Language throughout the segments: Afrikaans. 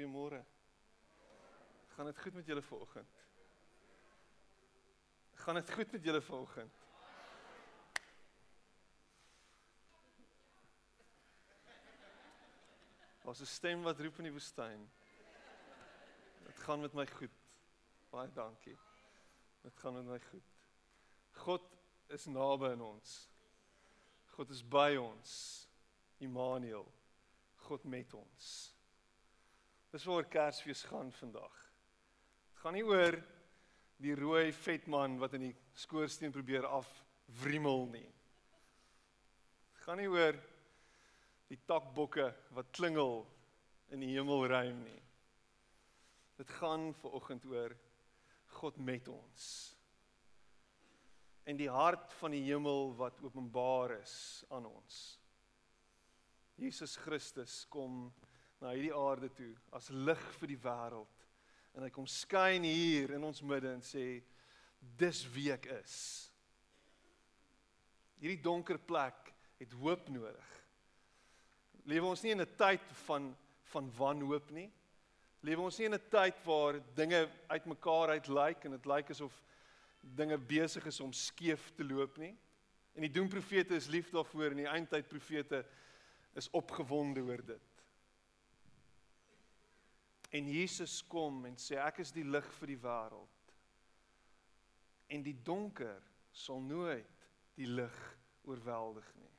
Goeiemôre. Gaan dit goed met julle vanoggend? Gaan dit goed met julle vanoggend? Daar's 'n stem wat roep in die woestyn. Dit gaan met my goed. Baie dankie. Dit gaan met my goed. God is naby aan ons. God is by ons. Immanuel. God met ons. Dis waar Kersfees gaan vandag. Dit gaan nie oor die rooi vet man wat in die skoorsteen probeer afwrimmel nie. Dit gaan nie oor die takbokke wat klingel in die hemelruim nie. Dit gaan ver oggend oor God met ons. En die hart van die hemel wat openbaar is aan ons. Jesus Christus kom na hierdie aarde toe as lig vir die wêreld. En hy kom skyn hier in ons midde en sê dis wie ek is. Hierdie donker plek het hoop nodig. Lewe ons nie in 'n tyd van van wanhoop nie. Lewe ons nie in 'n tyd waar dinge uitmekaar uit lyk en dit lyk asof dinge besig is om skeef te loop nie. En die doemprofete is lief daarvoor en die eindtyd profete is opgewonde oor dit. En Jesus kom en sê ek is die lig vir die wêreld. En die donker sal nooit die lig oorweldig nie.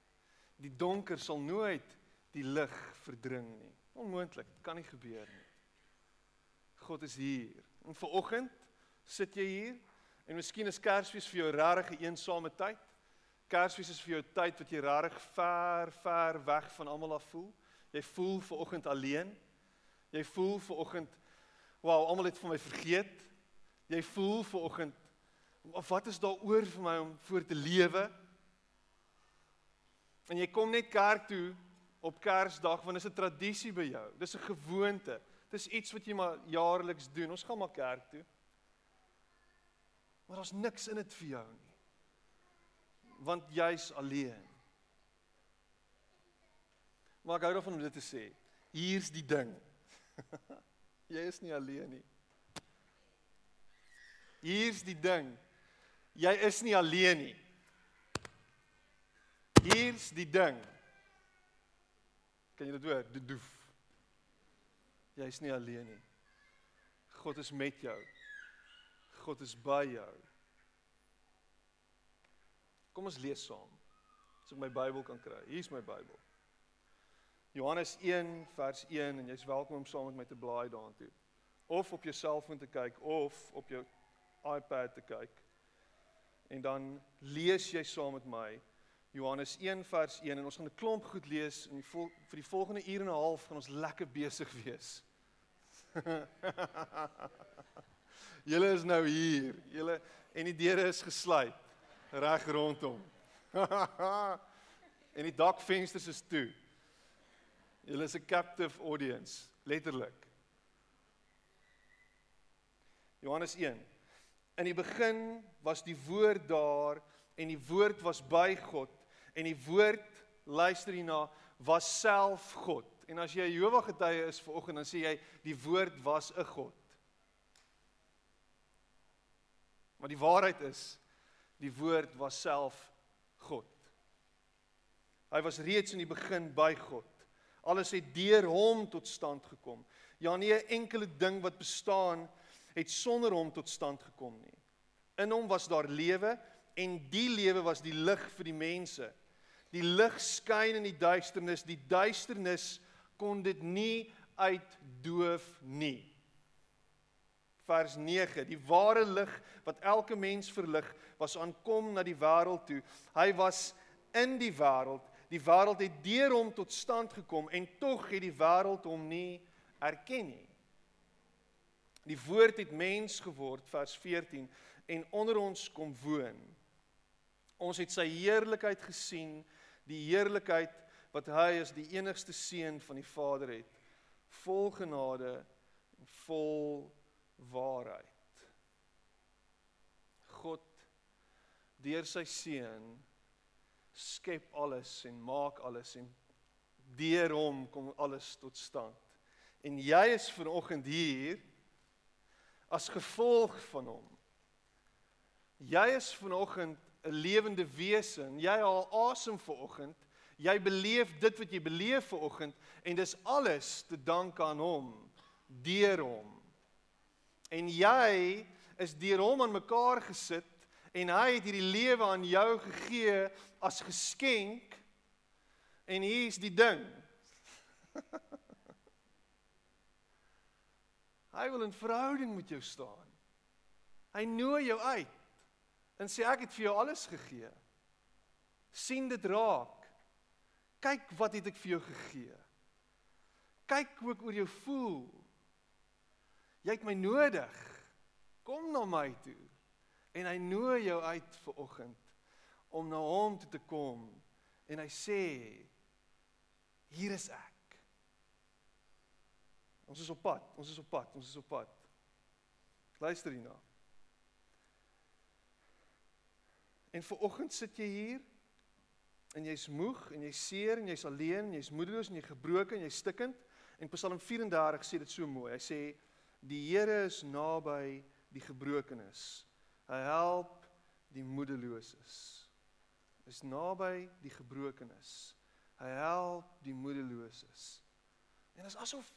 Die donker sal nooit die lig verdring nie. Onmoontlik, dit kan nie gebeur nie. God is hier. En vanoggend sit jy hier en miskien is Kersfees vir jou regtig 'n eensame tyd. Kersfees is vir jou tyd wat jy regtig ver, ver weg van almal af voel. Jy voel vanoggend alleen. Jy voel ver oggend, wow, almal het van my vergeet. Jy voel ver oggend, wat is daar oor vir my om voor te lewe? En jy kom net kerk toe op Kersdag want dit is 'n tradisie by jou. Dis 'n gewoonte. Dis iets wat jy maar jaarliks doen. Ons gaan maar kerk toe. Maar daar's niks in dit vir jou nie. Want jy's alleen. Maar ek hou daarvan om dit te sê. Hier's die ding. jy is nie alleen nie. Hier's die ding. Jy is nie alleen nie. Hier's die ding. Kan jy dit hoor? Dit doef. Jy's nie alleen nie. God is met jou. God is by jou. Kom ons lees saam. As ek my Bybel kan kry. Hier's my Bybel. Johannes 1 vers 1 en jy's welkom om saam met my te blaai daartoe. Of op jou selfoon te kyk of op jou iPad te kyk. En dan lees jy saam met my Johannes 1 vers 1 en ons gaan 'n klomp goed lees en die vol, vir die volgende uur en 'n half gaan ons lekker besig wees. Julle is nou hier. Julle en die deure is gesluit reg rondom. en die dakvensters is toe. Julle is 'n captive audience, letterlik. Johannes 1. In die begin was die woord daar en die woord was by God en die woord luister hierna was self God. En as jy 'n Jehova getuie is vanoggend dan sê jy die woord was 'n God. Maar die waarheid is die woord was self God. Hy was reeds in die begin by God. Alles het deur hom tot stand gekom. Ja nie 'n enkele ding wat bestaan het sonder hom tot stand gekom nie. In hom was daar lewe en die lewe was die lig vir die mense. Die lig skyn in die duisternis, die duisternis kon dit nie uitdoof nie. Vers 9: Die ware lig wat elke mens verlig, was aankom na die wêreld toe. Hy was in die wêreld Die wêreld het deur hom tot stand gekom en tog het die wêreld hom nie erken nie. Die woord het mens geword vers 14 en onder ons kom woon. Ons het sy heerlikheid gesien, die heerlikheid wat hy as die enigste seun van die Vader het, vol genade en vol waarheid. God deur sy seun skep alles en maak alles en deur hom kom alles tot stand. En jy is vanoggend hier as gevolg van hom. Jy is vanoggend 'n lewende wese en jy haal asem vanoggend. Jy beleef dit wat jy beleef vanoggend en dis alles te danke aan hom, deur hom. En jy is deur hom aan mekaar gesit en hy het hierdie lewe aan jou gegee as geskenk. En hier is die ding. hy wil 'n verhouding met jou staan. Hy nooi jou uit en sê ek het vir jou alles gegee. sien dit raak. Kyk wat het ek vir jou gegee. Kyk hoe ek oor jou voel. Jy het my nodig. Kom na my toe. En hy nooi jou uit vir oggend om na hom toe te kom en hy sê hier is ek. Ons is op pad, ons is op pad, ons is op pad. Luister hierna. En vir oggend sit jy hier en jy's moeg en jy's seer en jy's alleen en jy's moedeloos en jy's gebroken en jy's stikkend en Psalm 34 sê dit so mooi. Hy sê die Here is naby die gebrokenes. Hy help die moedeloses. Is naby die gebrokenes. Hy help die moedeloses. En dit is asof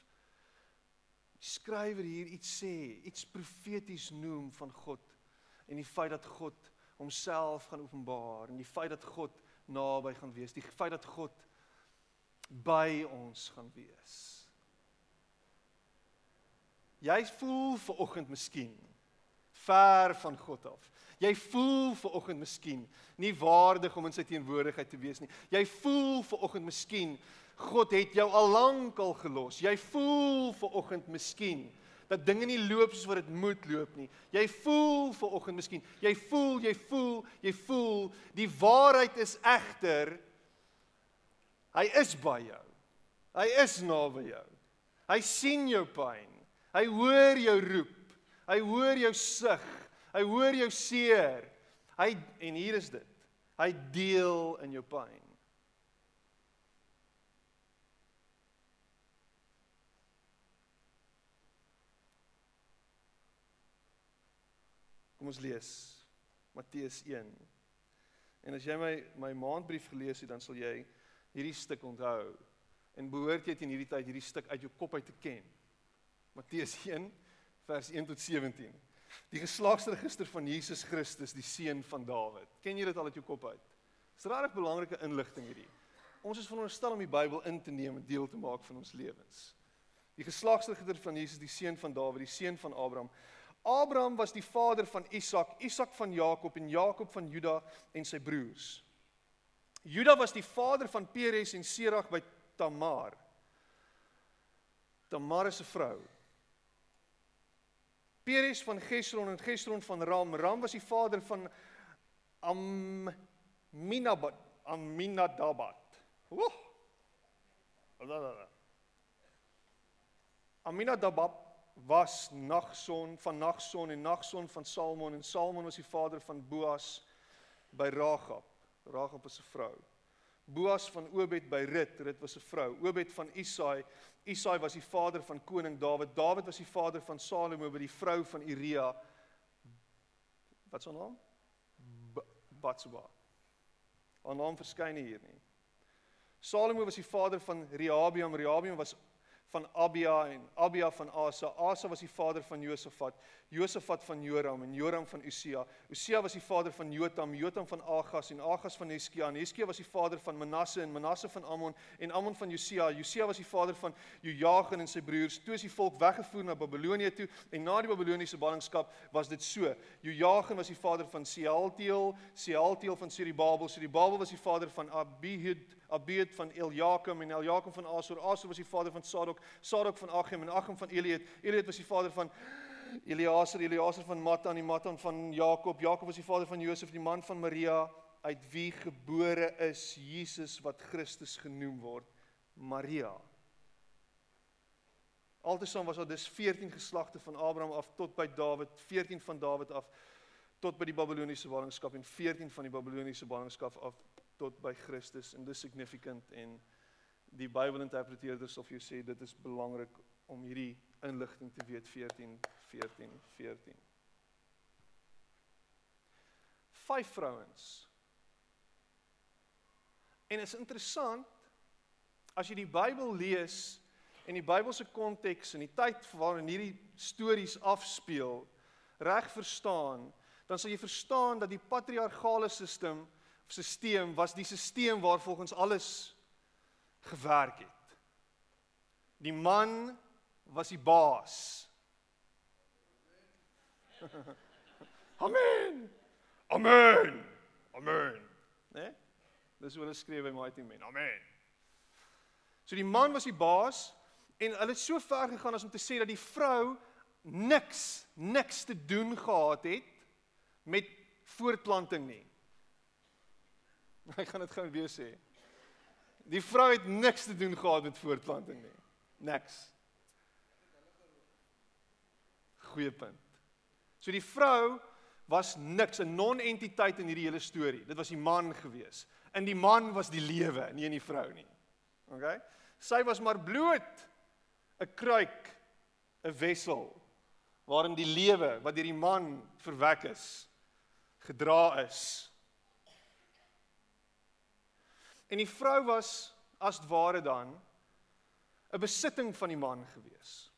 die skrywer hier iets sê, iets profeties noem van God en die feit dat God homself gaan openbaar en die feit dat God naby gaan wees, die feit dat God by ons gaan wees. Jy voel ver oggend miskien ver van God af. Jy voel ver oggend miskien nie waardig om in sy teenwoordigheid te wees nie. Jy voel ver oggend miskien God het jou al lank al gelos. Jy voel ver oggend miskien dat dinge nie loop soos wat dit moet loop nie. Jy voel ver oggend miskien. Jy voel, jy voel, jy voel die waarheid is egter hy is by jou. Hy is naby jou. Hy sien jou pyn. Hy hoor jou roep. Hy hoor jou sug. Hy hoor jou seer. Hy en hier is dit. Hy deel in jou pyn. Kom ons lees Matteus 1. En as jy my my maandbrief gelees het, dan sal jy hierdie stuk onthou. En behoort jy teen hierdie tyd hierdie stuk uit jou kop uit te ken. Matteus 1 vers 1 tot 17. Die geslagsregister van Jesus Christus, die seun van Dawid. Ken jy dit al uit jou kop uit? Dis regtig belangrike inligting hierdie. Ons is veronderstel om die Bybel in te neem en deel te maak van ons lewens. Die geslagsregister van Jesus, die seun van Dawid, die seun van Abraham. Abraham was die vader van Isak, Isak van Jakob en Jakob van Juda en sy broers. Juda was die vader van Peres en Serag by Tamar. Tamar is 'n vrou. Peres van Gesron en Gesron van Ram. Ram was die vader van Aminadab, Aminadab. Ooh. Aminadab was Nagson van Nagson en Nagson van Salmon en Salmon was die vader van Boas by Ragab. Ragab is 'n vrou. Boas van Obed by Rut, Rut was 'n vrou. Obed van Isai, Isai was die vader van koning Dawid. Dawid was die vader van Salomo by die vrou van Uria. Wat is haar naam? Batsheba. Haar naam verskyn hier nie. Salomo was die vader van Rehabiam. Rehabiam was van Abia en Abia van Asa. Asa was die vader van Josafat. Josafat van Joram en Joram van Usia. Usia was die vader van Jotam, Jotam van Agas en Agas van Heskia. En Heskia was die vader van Manasse en Manasse van Amon en Amon van Josia. Josia was die vader van Jojagen en sy broers. Toe is die volk weggevoer na Babilonie toe en na die Babiloniese ballingskap was dit so. Jojagen was die vader van Sealtiel, Sealtiel van Serubabel. Serubabel was die vader van Abihud Abiud van Eljakim en Eljakim van Asor. Asor was die vader van Sadok, Sadok van Agim en Agim van Eliud. Eliud was die vader van Eliaser, Eliaser van Matan, die Matan van Jakob. Jakob was die vader van Josef, die man van Maria uit wie gebore is Jesus wat Christus genoem word, Maria. Altesaam was daar dus 14 geslagte van Abraham af tot by Dawid, 14 van Dawid af tot by die Babiloniese ballingskap en 14 van die Babiloniese ballingskap af tot by Christus en dis significant en die Bybel interpreteerders of jy sê dit is belangrik om hierdie inligting te weet 14 14 14. Vyf vrouens. En is interessant as jy die Bybel lees en die Bybelse konteks en die tyd waarin hierdie stories afspeel reg verstaan, dan sal jy verstaan dat die patriargale stelsel stelsel was die stelsel waar volgens alles gewerk het. Die man was die baas. Amen. Amen. Amen. Né? Nee? Dis hoe hulle skryf by Mighty Men. Amen. So die man was die baas en hulle het so ver gegaan as om te sê dat die vrou niks niks te doen gehad het met voortplanting nie. Ek gaan dit gou weer sê. Die vrou het niks te doen gehad met voortplanting nie. Niks. Goeie punt. So die vrou was niks, 'n non-entiteit in hierdie hele storie. Dit was die man gewees. In die man was die lewe, nie in die vrou nie. OK? Sy was maar bloot 'n kruik, 'n wessel waarin die lewe wat deur die man verwek is, gedra is. En die vrou was as ware dan 'n besitting van die man gewees.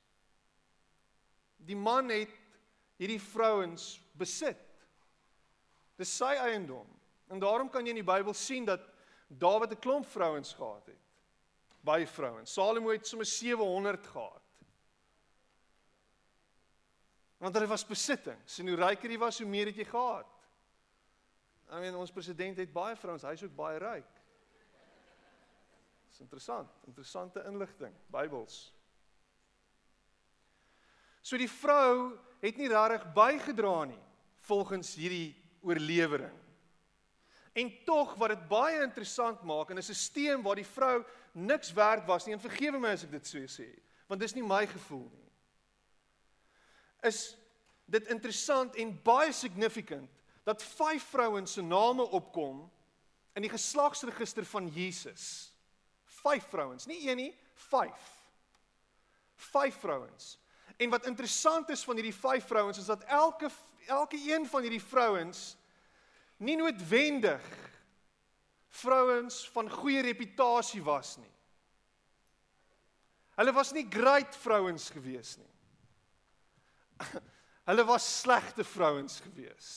Die man het hierdie vrouens besit. Dis sy eiendom. En daarom kan jy in die Bybel sien dat Dawid 'n klomp vrouens gehad het. Baie vrouens. Salomo het sommer 700 gehad. Want hulle was besittings. En hoe ryker jy was, hoe meer het jy gehad. I mean, ons president het baie vrouens, hy's ook baie ryk. Dis interessant, interessante inligting, Bybels. So die vrou het nie regtig bygedra nie volgens hierdie oorlewering. En tog wat dit baie interessant maak in 'n stelsel waar die vrou niks werd was nie, en vergewe my as ek dit so sê, want dis nie my gevoel nie. Is dit interessant en baie significant dat vyf vrouens se name opkom in die geslagsregister van Jesus. Vyf vrouens, nie een nie, vyf. Vyf vrouens. En wat interessant is van hierdie vyf vrouens is dat elke elke een van hierdie vrouens nie noodwendig vrouens van goeie reputasie was nie. Hulle was nie great vrouens gewees nie. Hulle was slegte vrouens gewees.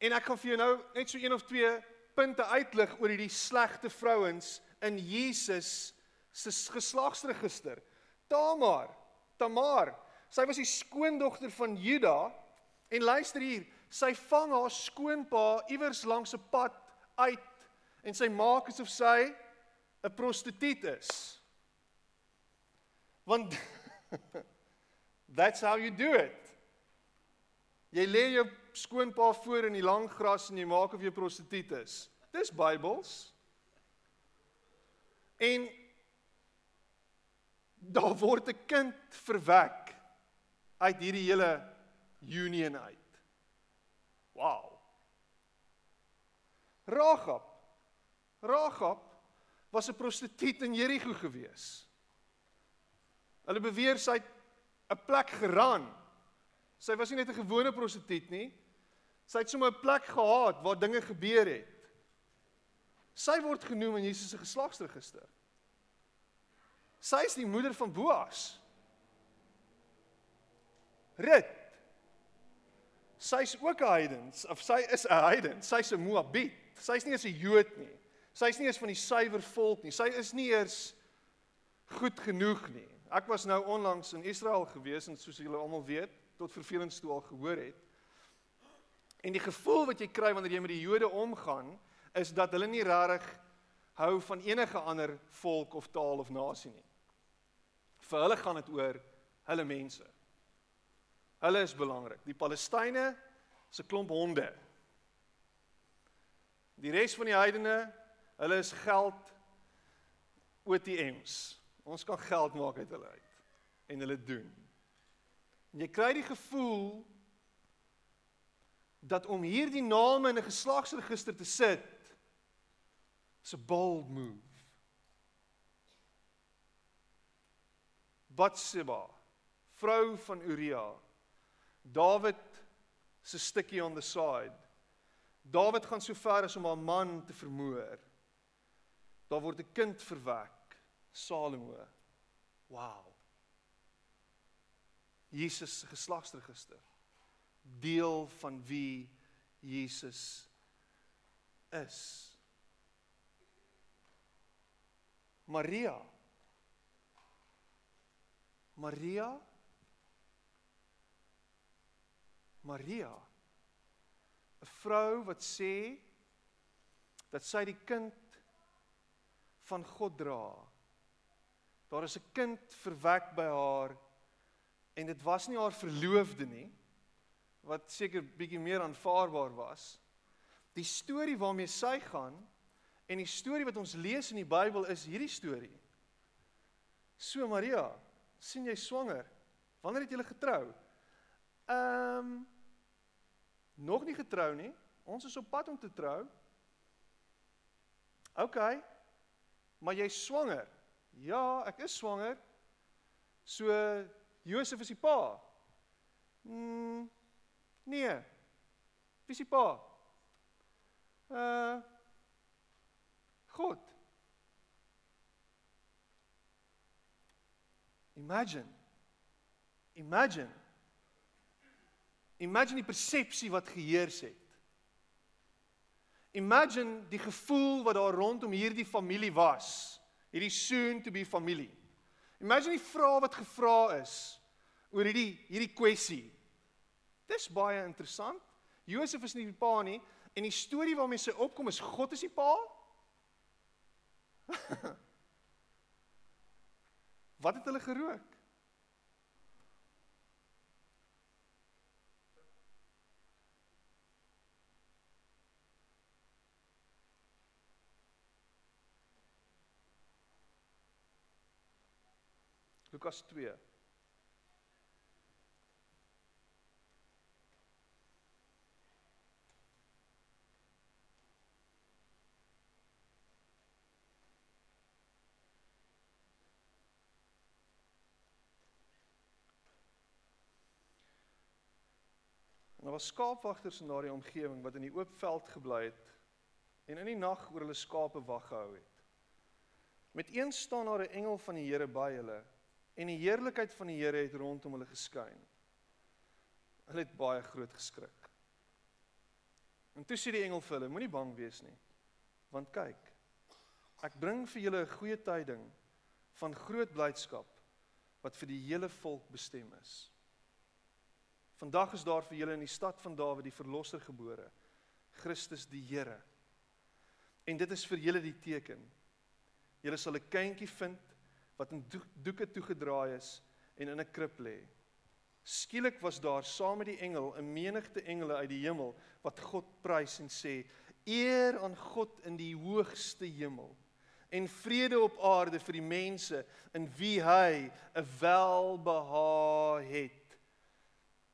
En ek gaan vir jou nou net so een of twee punte uitlig oor hierdie slegte vrouens in Jesus se geslagsregister. Tamar, Tamar, sy was die skoondogter van Juda en luister hier, sy vang haar skoonpa iewers langs 'n pad uit en sy maak asof sy 'n prostituut is. Want that's how you do it. Jy lê jou skoonpa voor in die lang gras en jy maak of jy prostituut is. Dis Bybels. En daar word 'n kind verwek uit hierdie hele union uit. Wow. Ragab. Ragab was 'n prostituut in Jerigo gewees. Hulle beweer sy het 'n plek geran. Sy was nie net 'n gewone prostituut nie. Sy het sommer 'n plek gehad waar dinge gebeur het. Sy word genoem in Jesus se geslagsregister. Sy is die moeder van Boas. Rut. Sy's ook 'n heiden, of sy is 'n heiden. Sy's 'n Moabiet. Sy's nie eens 'n Jood nie. Sy's nie eens van die suiwer volk nie. Sy is nie eers goed genoeg nie. Ek was nou onlangs in Israel gewees en soos julle almal weet, tot vervelings toe al gehoor het. En die gevoel wat jy kry wanneer jy met die Jode omgaan, is dat hulle nie regtig hou van enige ander volk of taal of nasie nie. Vir hulle gaan dit oor hulle mense. Hulle is belangrik. Die Palestynë se klomp honde. Die res van die heidene Hulle is geld ATMs. Ons kan geld maak uit hulle uit en hulle doen. En jy kry die gevoel dat om hierdie name in 'n geslagsregister te sit is 'n bold move. Batsheba, vrou van Uria. Dawid se stukkie on the side. Dawid gaan so ver as om haar man te vermoor. Daar word 'n kind verwek, Salomo. Wow. Jesus se geslagsregister. Deel van wie Jesus is. Maria. Maria. Maria. 'n Vrou wat sê dat sy die kind van God dra. Daar is 'n kind verwek by haar en dit was nie haar verloofde nie wat seker bietjie meer aanvaarbaar was. Die storie waarmee sy gaan en die storie wat ons lees in die Bybel is hierdie storie. So Maria, sien jy swanger? Wanneer het julle getrou? Ehm um, nog nie getrou nie. Ons is op pad om te trou. OK. Maar jy's swanger. Ja, ek is swanger. So Josef is die pa. Mm, nee. Wie is die pa? Uh God. Imagine. Imagine. Imagine die persepsie wat geheers het. Imagine die gevoel wat daar rondom hierdie familie was, hierdie soon to be familie. Imagine die vrae wat gevra is oor hierdie hierdie kwessie. Dis baie interessant. Josef is nie die pa nie en die storie waarmee sy opkom is God is die pa. wat het hulle gerook? Lukas 2. Was skaapwagters in daardie omgewing wat in die oop veld gebly het en in die nag oor hulle skape wag gehou het. Met een staan daar 'n engel van die Here by hulle en die heerlikheid van die Here het rondom hulle geskyn. Hulle het baie groot geskrik. En toe sê die engel vir hulle: Moenie bang wees nie. Want kyk, ek bring vir julle 'n goeie tyding van groot blydskap wat vir die hele volk bestem is. Vandag is daar vir julle in die stad van Dawid die verlosser gebore, Christus die Here. En dit is vir julle die teken. Julle sal 'n kindjie vind wat in doeke toegedraai is en in 'n krib lê. Skielik was daar saam met die engel 'n menigte engele uit die hemel wat God prys en sê: "Eer aan God in die hoogste hemel en vrede op aarde vir die mense in wie hy 'n welbehae het."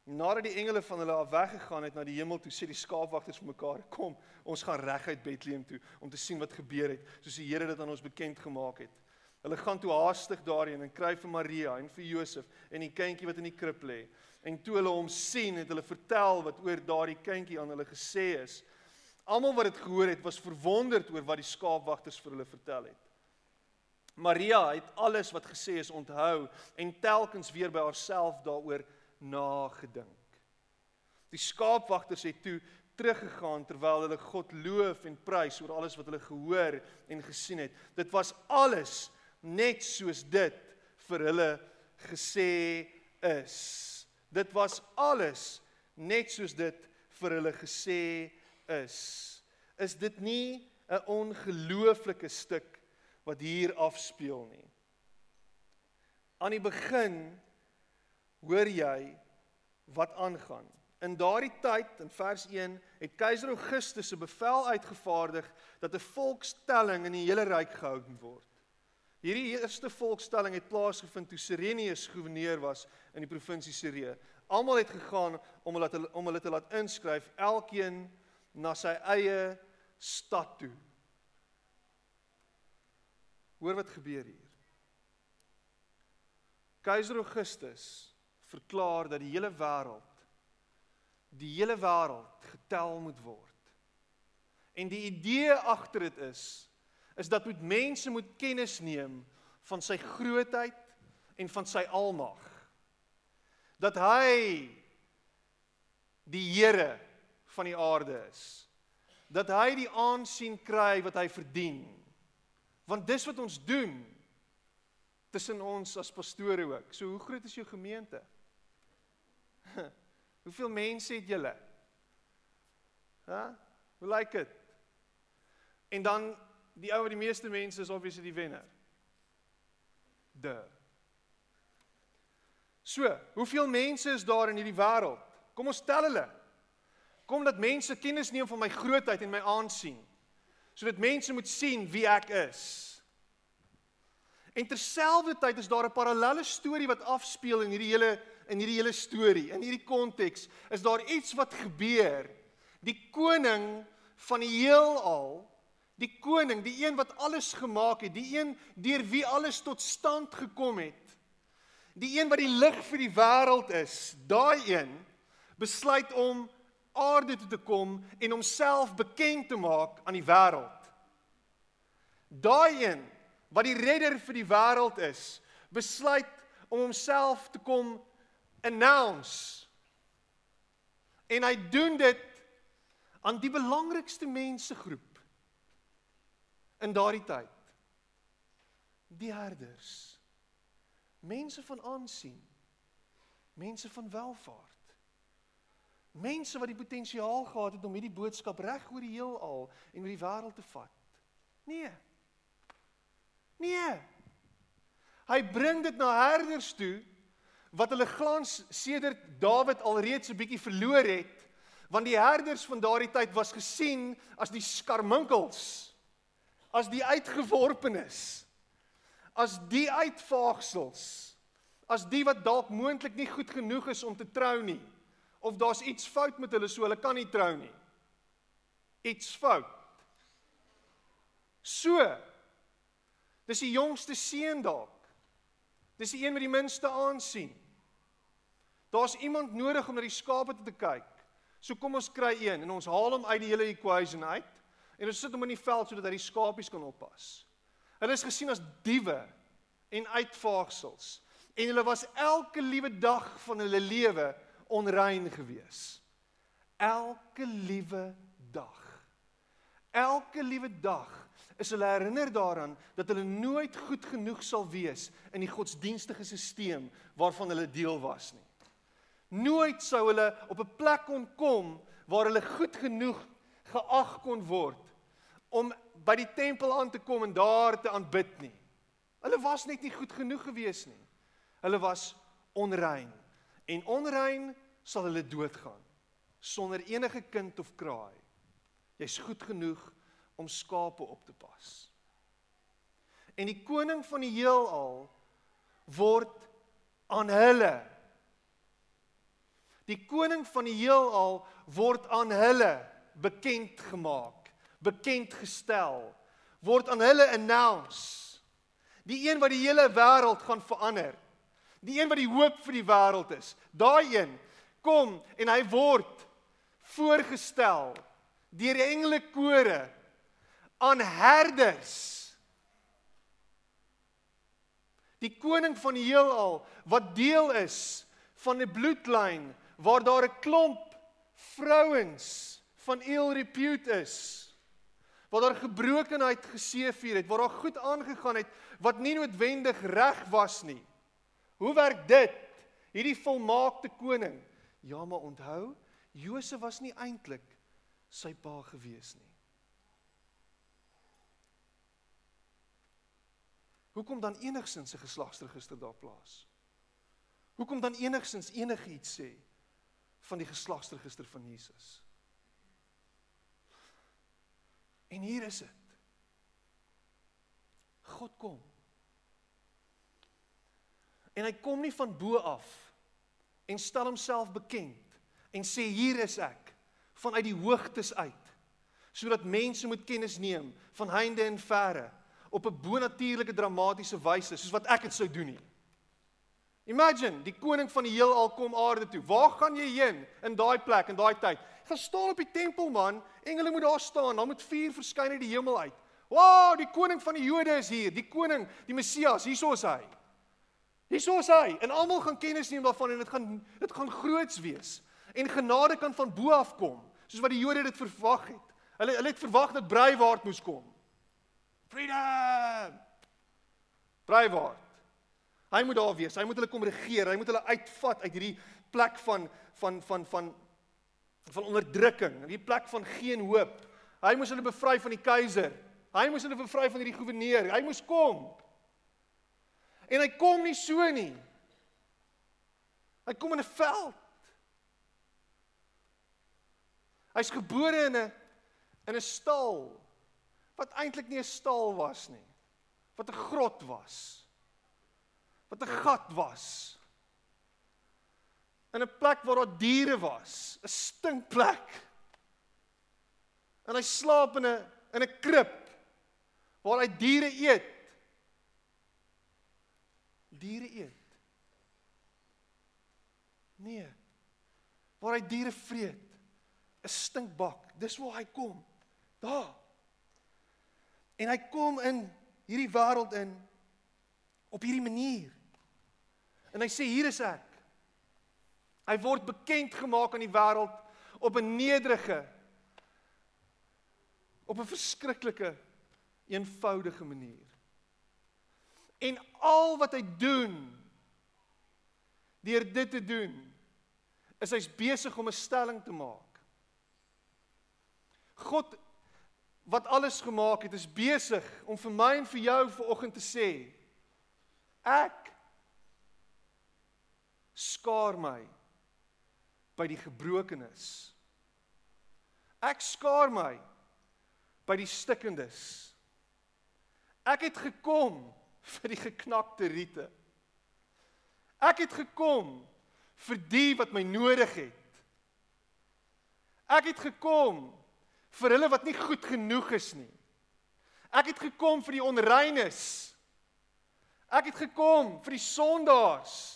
Nadat die engele van hulle af weggegaan het na die hemel toe, sê die skaapwagters vir mekaar: "Kom, ons gaan reguit Bethlehem toe om te sien wat gebeur het, soos die Here dit aan ons bekend gemaak het." Hulle gaan toe haastig daarheen en kry vir Maria en vir Josef en die kindjie wat in die krib lê. En toe hulle hom sien, het hulle vertel wat oor daardie kindjie aan hulle gesê is. Almal wat dit gehoor het, was verwonderd oor wat die skaapwagters vir hulle vertel het. Maria het alles wat gesê is onthou en telkens weer by haarself daaroor nagedink. Die skaapwagters het toe teruggegaan terwyl hulle God loof en prys oor alles wat hulle gehoor en gesien het. Dit was alles net soos dit vir hulle gesê is. Dit was alles net soos dit vir hulle gesê is. Is dit nie 'n ongelooflike stuk wat hier afspeel nie? Aan die begin hoor jy wat aangaan. In daardie tyd in vers 1 het keiser Augustus 'n bevel uitgevaardig dat 'n volkstelling in die hele ryk gehou moet word. Hierdie eerste volkstelling het plaasgevind toe Sirenius goewerneur was in die provinsie Sirië. Almal het gegaan om hulle te, om hulle te laat inskryf, elkeen na sy eie stad toe. Hoor wat gebeur hier. Keiser Augustus verklaar dat die hele wêreld die hele wêreld getel moet word. En die idee agter dit is is dat moet mense moet kennis neem van sy grootheid en van sy almag. Dat hy die Here van die aarde is. Dat hy die aansien kry wat hy verdien. Want dis wat ons doen tussen ons as pastore ook. So hoe groot is jou gemeente? Hoeveel mense het julle? Hæ? Hoe lyk dit? En dan die ou wat die meeste mense is obviously die wenner. De. So, hoeveel mense is daar in hierdie wêreld? Kom ons tel hulle. Kom dat mense kennis neem van my grootheid en my aansien. Sodat mense moet sien wie ek is. En terselfdertyd is daar 'n parallelle storie wat afspeel in hierdie hele in hierdie hele storie. In hierdie konteks is daar iets wat gebeur. Die koning van die heelal, die koning, die een wat alles gemaak het, die een deur wie alles tot stand gekom het. Die een wat die lig vir die wêreld is, daai een besluit om aarde toe te kom en homself bekend te maak aan die wêreld. Daai een wat die redder vir die wêreld is, besluit om homself te kom announce. En hy doen dit aan die belangrikste mensegroep in daardie tyd. Die herders. Mense van aansien. Mense van welvaart. Mense wat die potensiaal gehad het om hierdie boodskap reg oor die heelal en oor die wêreld te vat. Nee. Nee. Hy bring dit na herders toe wat hulle glans sedert Dawid alreeds 'n bietjie verloor het, want die herders van daardie tyd was gesien as die skarminkels, as die uitgeworpenes, as die uitvaagsels, as die wat dalk moontlik nie goed genoeg is om te trou nie of daar's iets fout met hulle so hulle kan nie trou nie. Iets fout. So. Dis die jongste seun dalk. Dis die een met die minste aansien. Daar's iemand nodig om na die skape te kyk. So kom ons kry een en ons haal hom uit die hele equation uit en ons sit hom in die veld sodat hy die skapies kan oppas. Hulle is gesien as diewe en uitvaagsels en hulle was elke liewe dag van hulle lewe onrein gewees. Elke liewe dag. Elke liewe dag is hulle herinner daaraan dat hulle nooit goed genoeg sal wees in die godsdienstige stelsel waarvan hulle deel was nie. Nooit sou hulle op 'n plek kon kom waar hulle goed genoeg geag kon word om by die tempel aan te kom en daar te aanbid nie. Hulle was net nie goed genoeg gewees nie. Hulle was onrein en onrein sal hulle doodgaan sonder enige kind of kraai. Jy's goed genoeg om skape op te pas. En die koning van die heelal word aan hulle Die koning van die heelal word aan hulle bekend gemaak, bekend gestel, word aan hulle announce. Die een wat die hele wêreld gaan verander. Die een wat die hoop vir die wêreld is. Daai een kom en hy word voorgestel deur engele kore aan herders. Die koning van die heelal wat deel is van 'n bloedlyn waar daar 'n klomp vrouens van ill repute is. Waar daar gebrokenheid geseëvier het, waar daar goed aangegaan het wat nie noodwendig reg was nie. Hoe werk dit? Hierdie volmaakte koning. Ja, maar onthou, Josef was nie eintlik sy pa gewees nie. Hoekom dan enigsins 'n geslagsregister daar plaas? Hoekom dan enigsins enigiets sê van die geslagsregister van Jesus? En hier is dit. God kom. En hy kom nie van bo af en stel homself bekend en sê hier is ek vanuit die hoogtes uit sodat mense moet kennis neem van heinde en verre op 'n bonatuurlike dramatiese wyse soos wat ek dit sou doen nie. Imagine, die koning van die heelal kom aarde toe. Waar gaan jy heen in daai plek in daai tyd? Gaan staan op die tempel man, engele moet daar staan, dan moet vuur verskyn uit die hemel uit. Wow, die koning van die Jode is hier, die koning, die Messias, hieso is hy. Hieso is hy en almal gaan kennis neem daarvan en dit gaan dit gaan groots wees. En genade kan van bo af kom, soos wat die Jode dit verwag het. Hulle hulle het verwag dat Breiwaard moes kom. Freedom! Breiwaard. Hy moet daar wees. Hy moet hulle kom regeer. Hy moet hulle uitvat uit hierdie plek van van van van van onderdrukking, hierdie plek van geen hoop. Hy moes hulle bevry van die keiser. Hy moes hulle bevry van hierdie goewerneur. Hy moes kom. En hy kom nie so nie. Hy kom in 'n veld. Hy's gebore in 'n in 'n stal wat eintlik nie 'n stal was nie. Wat 'n grot was wat 'n gat was. In 'n plek waar daar diere was, 'n stinkplek. En hy slaap in 'n in 'n krib waar hy diere eet. Diere eet. Nee. Waar hy diere vreet. 'n Stinkbak. Dis waar hy kom. Daar. En hy kom in hierdie wêreld in op hierdie manier. En hy sê hier is ek. Hy word bekend gemaak aan die wêreld op 'n nederige op 'n verskriklike eenvoudige manier. En al wat hy doen deur dit te doen is hy's besig om 'n stelling te maak. God wat alles gemaak het is besig om vir my en vir jou vanoggend te sê ek skaar my by die gebrokenis. Ek skaar my by die stikkendes. Ek het gekom vir die geknakte riete. Ek het gekom vir die wat my nodig het. Ek het gekom vir hulle wat nie goed genoeg is nie. Ek het gekom vir die onreines. Ek het gekom vir die sondaars.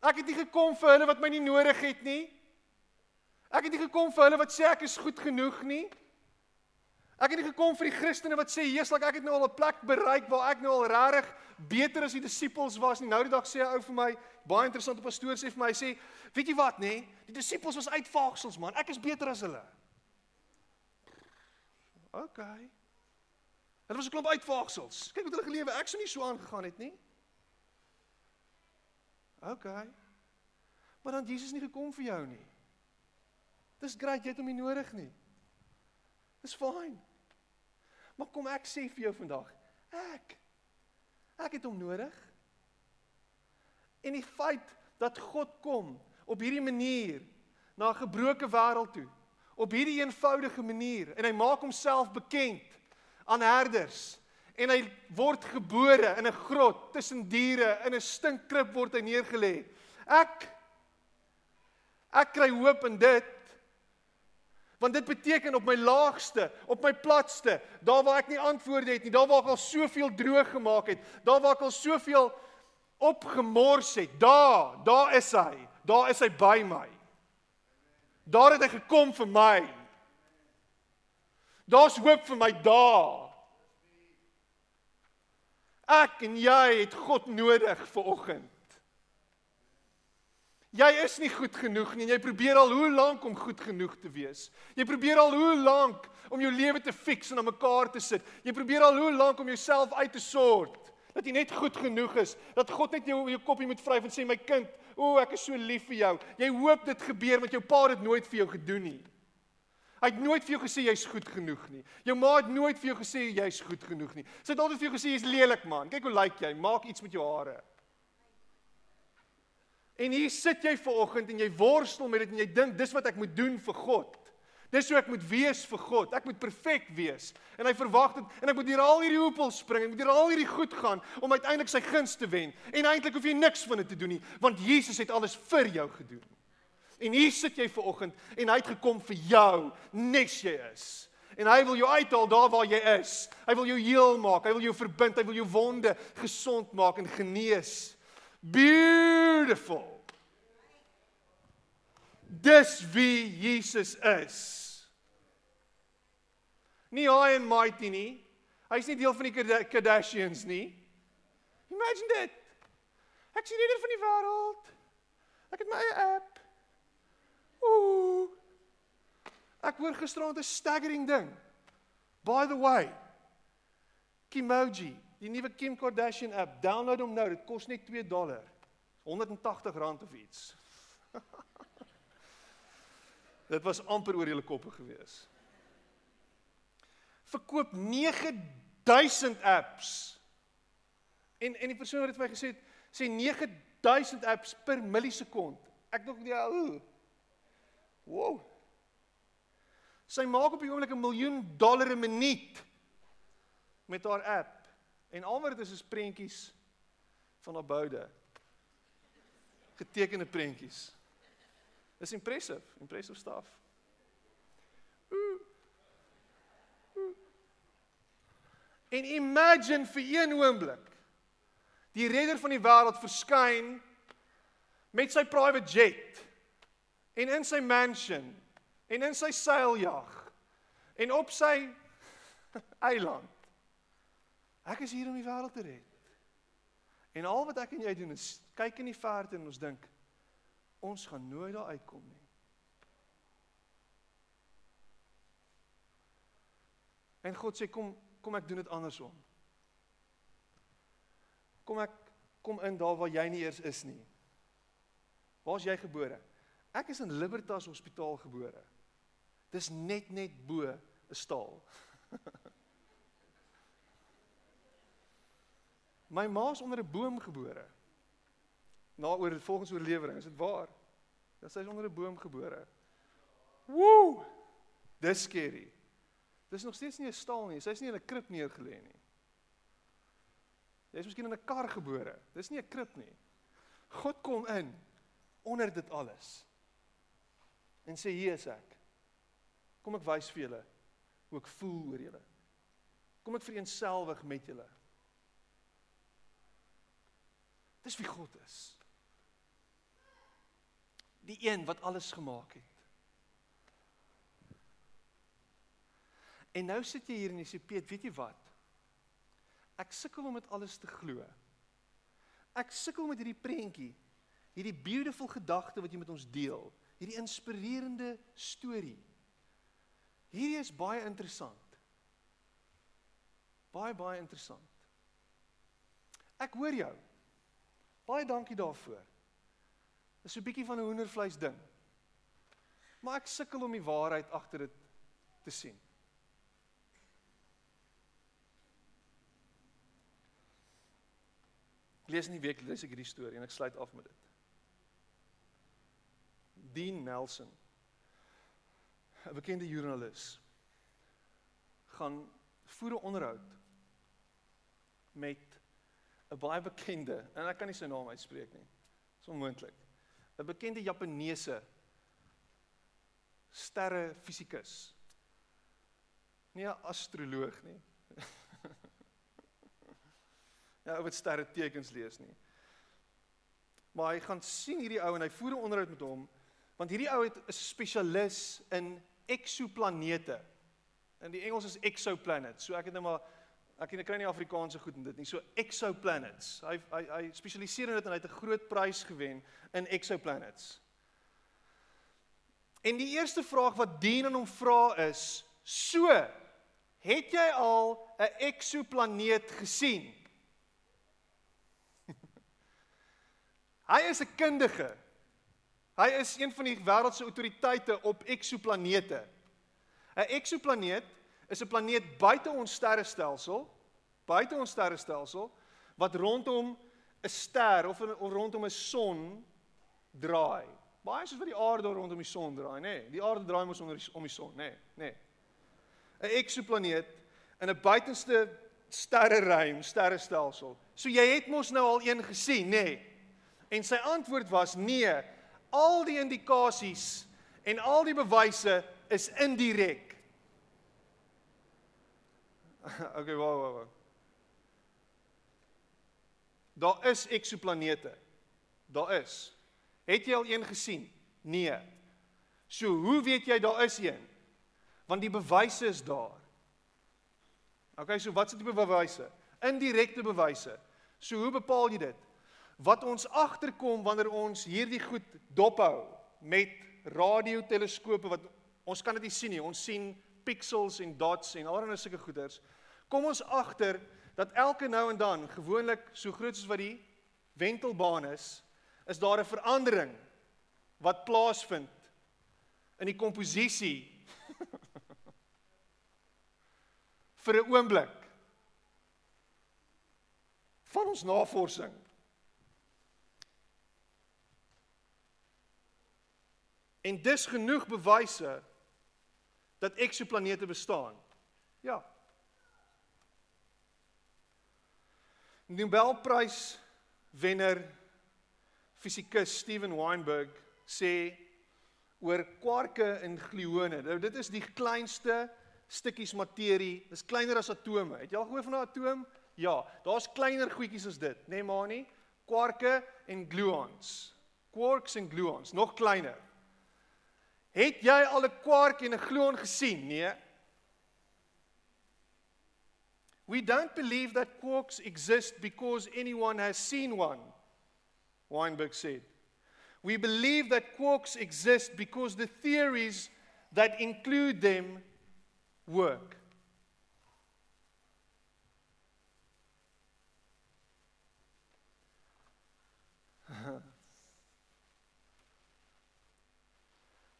Ek het nie gekom vir hulle wat my nie nodig het nie. Ek het nie gekom vir hulle wat sê ek is goed genoeg nie. Ek het nie gekom vir die Christene wat sê Jesus, ek het nou al 'n plek bereik waar ek nou al regtig beter as die disippels was nie. Nou die dag sê 'n ou vir my, baie interessante pastoor sê vir my, hy sê, "Weet jy wat, nê? Die disippels was uitvaagsels, man. Ek is beter as hulle." OK. Hulle was 'n klomp uitvaagsels. Kyk wat hulle gelewe. Ek sou nie so aangegaan het nie. OK. Maar dan Jesus nie gekom vir jou nie. Dis great, jy het hom nie nodig nie. Dis fyn. Maar kom ek sê vir jou vandag, ek ek het hom nodig. En die feit dat God kom op hierdie manier na 'n gebroke wêreld toe, op hierdie eenvoudige manier en hy maak homself bekend aan herders en hy word gebore in 'n grot tussen diere in 'n stinkkrib word hy neergelê. Ek ek kry hoop in dit. Want dit beteken op my laagste, op my platste, daar waar ek nie antwoorde het nie, daar waar ek al soveel droog gemaak het, daar waar ek al soveel opgemors het, daar, daar is hy. Daar is hy by my. Daar het hy gekom vir my. Daar's hoop vir my daar. Ek en jy het God nodig vir oggend. Jy is nie goed genoeg nie en jy probeer al hoe lank om goed genoeg te wees. Jy probeer al hoe lank om jou lewe te fix en aan mekaar te sit. Jy probeer al hoe lank om jouself uit te sort dat jy net goed genoeg is. Dat God net jou jou koppie moet vryf en sê my kind, o, ek is so lief vir jou. Jy hoop dit gebeur want jou pa het dit nooit vir jou gedoen nie. Hy het nooit vir jou gesê jy's goed genoeg nie. Jou ma het nooit vir jou gesê jy's goed genoeg nie. Sy het altyd vir jou gesê jy's lelik man. Kyk hoe lyk jy. Maak iets met jou hare. En hier sit jy ver oggend en jy worstel met dit en jy dink dis wat ek moet doen vir God. Dis hoe ek moet wees vir God. Ek moet perfek wees. En hy verwag dit en ek moet hier al hierdie hoepels spring. Ek moet hier al hierdie goed gaan om uiteindelik sy guns te wen. En eintlik hoef jy niks van dit te doen nie, want Jesus het alles vir jou gedoen. En hier sit jy ver oggend en hy het gekom vir jou nes jy is. En hy wil jou uithaal daar waar jy is. Hy wil jou heel maak, hy wil jou verbind, hy wil jou wonde gesond maak en genees. Beautiful. Dis wie Jesus is. Nie high and mighty nie. Hy's nie deel van die Kardashians nie. Imagine dit. Ek sien redder van die wêreld. Ek het my eie app. Ooh. Ek hoor gisteraand 'n staggering ding. By the way, Kimoji, die nuwe Kim Kardashian app, download hom nou. Dit kos net 2 dollar. 180 rand of iets. Dit was amper oor julle koppe gewees. Verkoop 9000 apps. En en die persoon wat dit vir my gesê het, sê 9000 apps per millisekond. Ek dink die ou. Wow. Sy maak op die oomblik 'n miljoen dollar 'n minuut met haar app. En al wat dit is is prentjies van haar boude. Getekende prentjies. Dis impressive, impressive stuff. En imagine vir een oomblik die redder van die wêreld verskyn met sy private jet en in sy mansion en in sy seiljag en op sy eiland. Ek is hier om die wêreld te red. En al wat ek en jy doen is kyk in die verte en ons dink ons gaan nooit daar uitkom nie. En God sê kom kom ek doen dit andersom. Kom ek kom in daar waar jy nie eers is nie. Waar's jy gebore? Ek is in Libertas Hospitaal gebore. Dis net net bo 'n staal. My ma's onder 'n boom gebore. Na oor volgens oorlewering, is dit waar? Ja, sy is onder 'n boom gebore. Woew! Dis skerry. Dis nog steeds nie 'n stal nie. Sy's nie in 'n krib neergelê nie. Jy's miskien in 'n kar gebore. Dis nie 'n krib nie. God kom in onder dit alles. En sê hier is ek. Kom ek wys vir julle hoe ek voel oor julle. Kom ek vereenselwig met julle. Dis wie God is. Die een wat alles gemaak het. En nou sit jy hier en jy sê Piet, weet jy wat? Ek sukkel om dit alles te glo. Ek sukkel met hierdie prentjie, hierdie beautiful gedagte wat jy met ons deel, hierdie inspirerende storie. Hierdie is baie interessant. Baie baie interessant. Ek hoor jou. Baie dankie daarvoor. Dis 'n bietjie van 'n hoendervleis ding. Maar ek sukkel om die waarheid agter dit te sien. lees in die week lees ek hierdie storie en ek sluit af met dit. Dean Nelson 'n bekende joernalis gaan voer 'n onderhoud met 'n baie bekende en ek kan nie sy naam uitspreek nie. Dit is onmoontlik. 'n Bekende Japaneese sterre fisikus. Nie 'n astroloog nie. Ja, ou wat sterre tekens lees nie. Maar hy gaan sien hierdie ou en hy voer 'n onderhoud met hom want hierdie ou het 'n spesialis in eksoplanete. In die Engels is exoplanets. So ek het nou maar ek kry nie Afrikaanse goed in dit nie. So exoplanets. Hy hy hy spesialiseer in dit en hy het 'n groot prys gewen in exoplanets. En die eerste vraag wat Dean aan hom vra is: "So, het jy al 'n eksoplaneet gesien?" Hy is 'n kundige. Hy is een van die wêreld se autoriteite op eksoplanete. 'n Eksoplaneet is 'n planeet buite ons sterrestelsel, buite ons sterrestelsel wat rondom 'n ster of, of rondom 'n son draai. Baie soos wat die aarde rondom die son draai, nê? Nee, die aarde draai mos onder die, om die son, nê? Nee, nê. Nee. 'n Eksoplaneet in 'n buitenste sterreruim, sterrestelsel. So jy het mos nou al een gesien, nê? Nee. En sy antwoord was nee. Al die indikasies en al die bewyse is indirek. Okay, wow, wow, wow. Daar is eksoplanete. daar is. Het jy al een gesien? Nee. So hoe weet jy daar is een? Want die bewyse is daar. Okay, so wat is die bewyse? Indirekte bewyse. So hoe bepaal jy dit? Wat ons agterkom wanneer ons hierdie goed dophou met radioteleskope wat ons kan dit nie sien nie. Ons sien pixels en dots en allerlei sulke goeders. Kom ons agter dat elke nou en dan, gewoonlik so groot soos wat die wentelbaan is, is daar 'n verandering wat plaasvind in die komposisie vir 'n oomblik van ons navorsing. En dis genoeg bewyse dat eksoplanete bestaan. Ja. Nobelprys wenner fisikus Steven Weinberg sê oor kwarke en gluone. Nou dit is die kleinste stukkies materie. Dis kleiner as atome. Het jy al gehoor van 'n atoom? Ja, daar's kleiner goedjies as dit, né nee, maar nie. Kwarke en gluons. Quarks en gluons, nog kleiner. Het jy al 'n kwark en 'n gluon gesien? Nee. We don't believe that quarks exist because anyone has seen one. Weinberg said. We believe that quarks exist because the theories that include them work.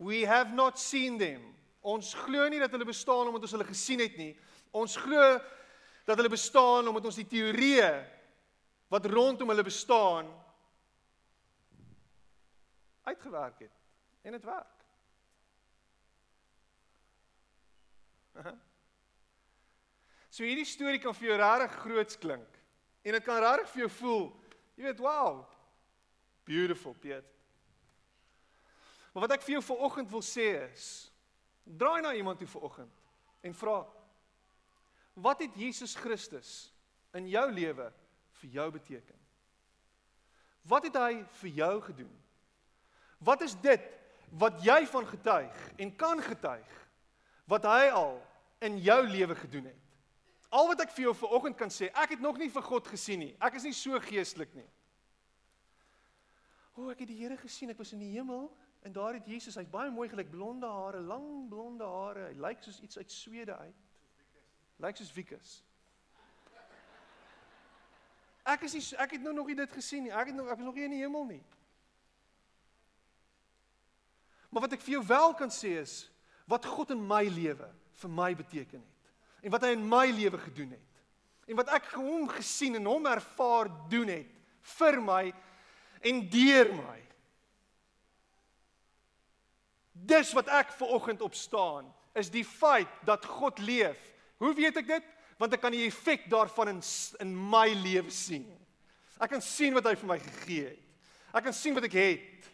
We have not seen them. Ons glo nie dat hulle bestaan omdat ons hulle gesien het nie. Ons glo dat hulle bestaan omdat ons die teorieë wat rondom hulle bestaan uitgewerk het en dit werk. So hierdie storie kan vir jou regtig groots klink en dit kan regtig vir jou voel, jy weet, wow. Beautiful, Piet. Maar wat ek vir jou vanoggend wil sê is, draai na iemand toe vanoggend en vra wat het Jesus Christus in jou lewe vir jou beteken? Wat het hy vir jou gedoen? Wat is dit wat jy van getuig en kan getuig wat hy al in jou lewe gedoen het? Al wat ek vir jou vanoggend kan sê, ek het nog nie vir God gesien nie. Ek is nie so geestelik nie. O, ek het die Here gesien. Ek was in die hemel En daar het Jesus, hy's baie mooi gelyk, blonde hare, lang blonde hare. Hy lyk soos iets uit Swede uit. Lyk soos Wikus. Ek is nie ek het nou nog nie dit gesien nie. Ek het nog ek is nog nie in die hemel nie. Maar wat ek vir jou wel kan sê is wat God in my lewe vir my beteken het. En wat hy in my lewe gedoen het. En wat ek hom gesien en hom ervaar doen het vir my en deur my. Dis wat ek ver oggend op staan, is die feit dat God leef. Hoe weet ek dit? Want ek kan die effek daarvan in in my lewe sien. Ek kan sien wat hy vir my gegee het. Ek kan sien wat ek het.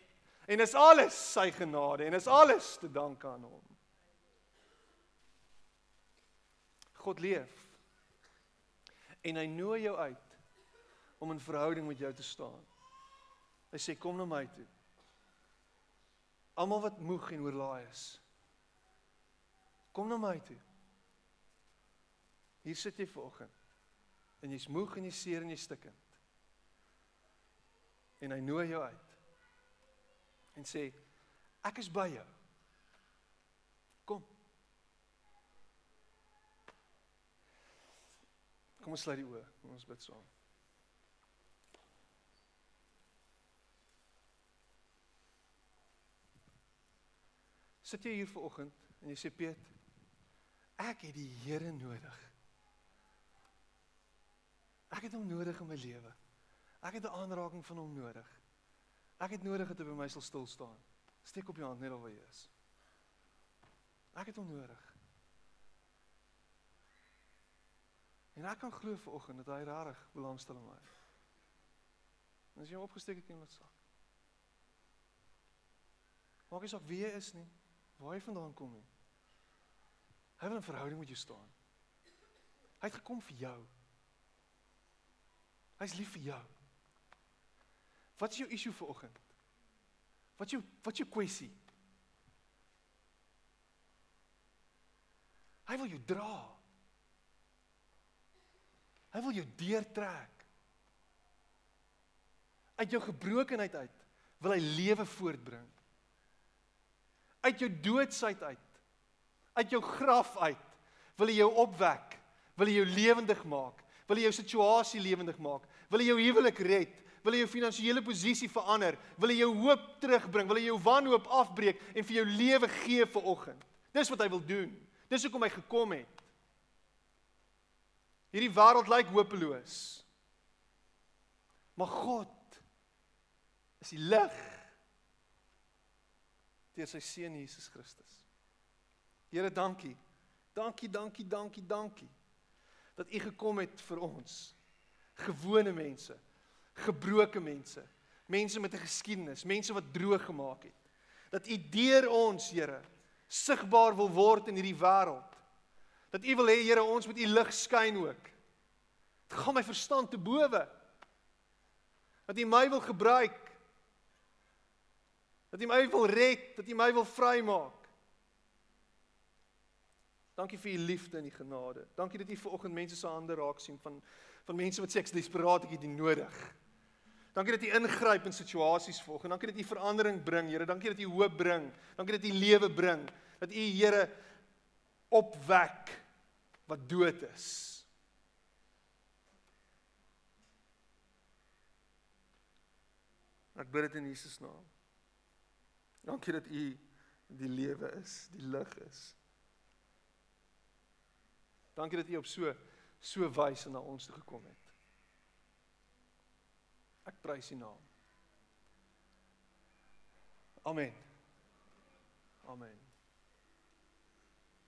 En dis alles sy genade en is alles te danke aan hom. God leef. En hy nooi jou uit om in verhouding met jou te staan. Hy sê kom na my toe. Almal wat moeg en oorlaai is. Kom na my toe. Hier sit jy vanoggend. En jy's moeg en jy seer en jy stikkend. En hy nooi jou uit. En sê ek is by jou. Kom. Kom ons sluit die oë. Ons bid saam. Sit jy hier vanoggend en jy sê Piet, ek het die Here nodig. Ek het hom nodig in my lewe. Ek het 'n aanraking van hom nodig. Ek het nodig dat hy by my sal stil staan. Steek op jou hand net al waar jy is. Ek het hom nodig. En ek kan glo vanoggend dat hy regtig belangstel in my. En as jy opgesteek het in wat sak. Maak nie saak wie jy is nie. Waar hy vandaan kom nie. Hy wil 'n verhouding met jou staan. Hy het gekom vir jou. Hy's lief vir jou. Wat is jou issue vir oggend? Wat jou wat jou kwessie? Hy wil jou dra. Hy wil jou deurtrek. Uit jou gebrokenheid uit wil hy lewe voortbring. Uit jou doodsheid uit, uit jou graf uit, wil hy jou opwek, wil hy jou lewendig maak, wil hy jou situasie lewendig maak, wil hy jou huwelik red, wil hy jou finansiële posisie verander, wil hy jou hoop terugbring, wil hy jou wanhoop afbreek en vir jou lewe gee vir oggend. Dis wat hy wil doen. Dis hoekom hy gekom het. Hierdie wêreld lyk hopeloos. Maar God is die lig deur sy seun Jesus Christus. Here, dankie. Dankie, dankie, dankie, dankie dat u gekom het vir ons. Gewone mense, gebroke mense, mense met 'n geskiedenis, mense wat droog gemaak het. Dat u deur ons, Here, sigbaar wil word in hierdie wêreld. Dat U wil hê Here ons moet U lig skyn ook. Dit gaan my verstand te bowe. Dat U my wil gebruik. Dat U my wil red, dat U my wil vrymaak. Dankie vir U liefde en U genade. Dankie dat U ver oggend mense se hande raak sien van van mense wat sê ek is desperaat, ek het dit nodig. Dankie dat U ingryp in situasies volg en dankie dat U verandering bring, Here. Dankie dat U hoop bring. Dankie dat U lewe bring. Dat U Here opwek wat dood is. Ek bid dit in Jesus naam. Dankie dat U die lewe is, die lig is. Dankie dat U op so so wys na ons toe gekom het. Ek prys U naam. Amen. Amen.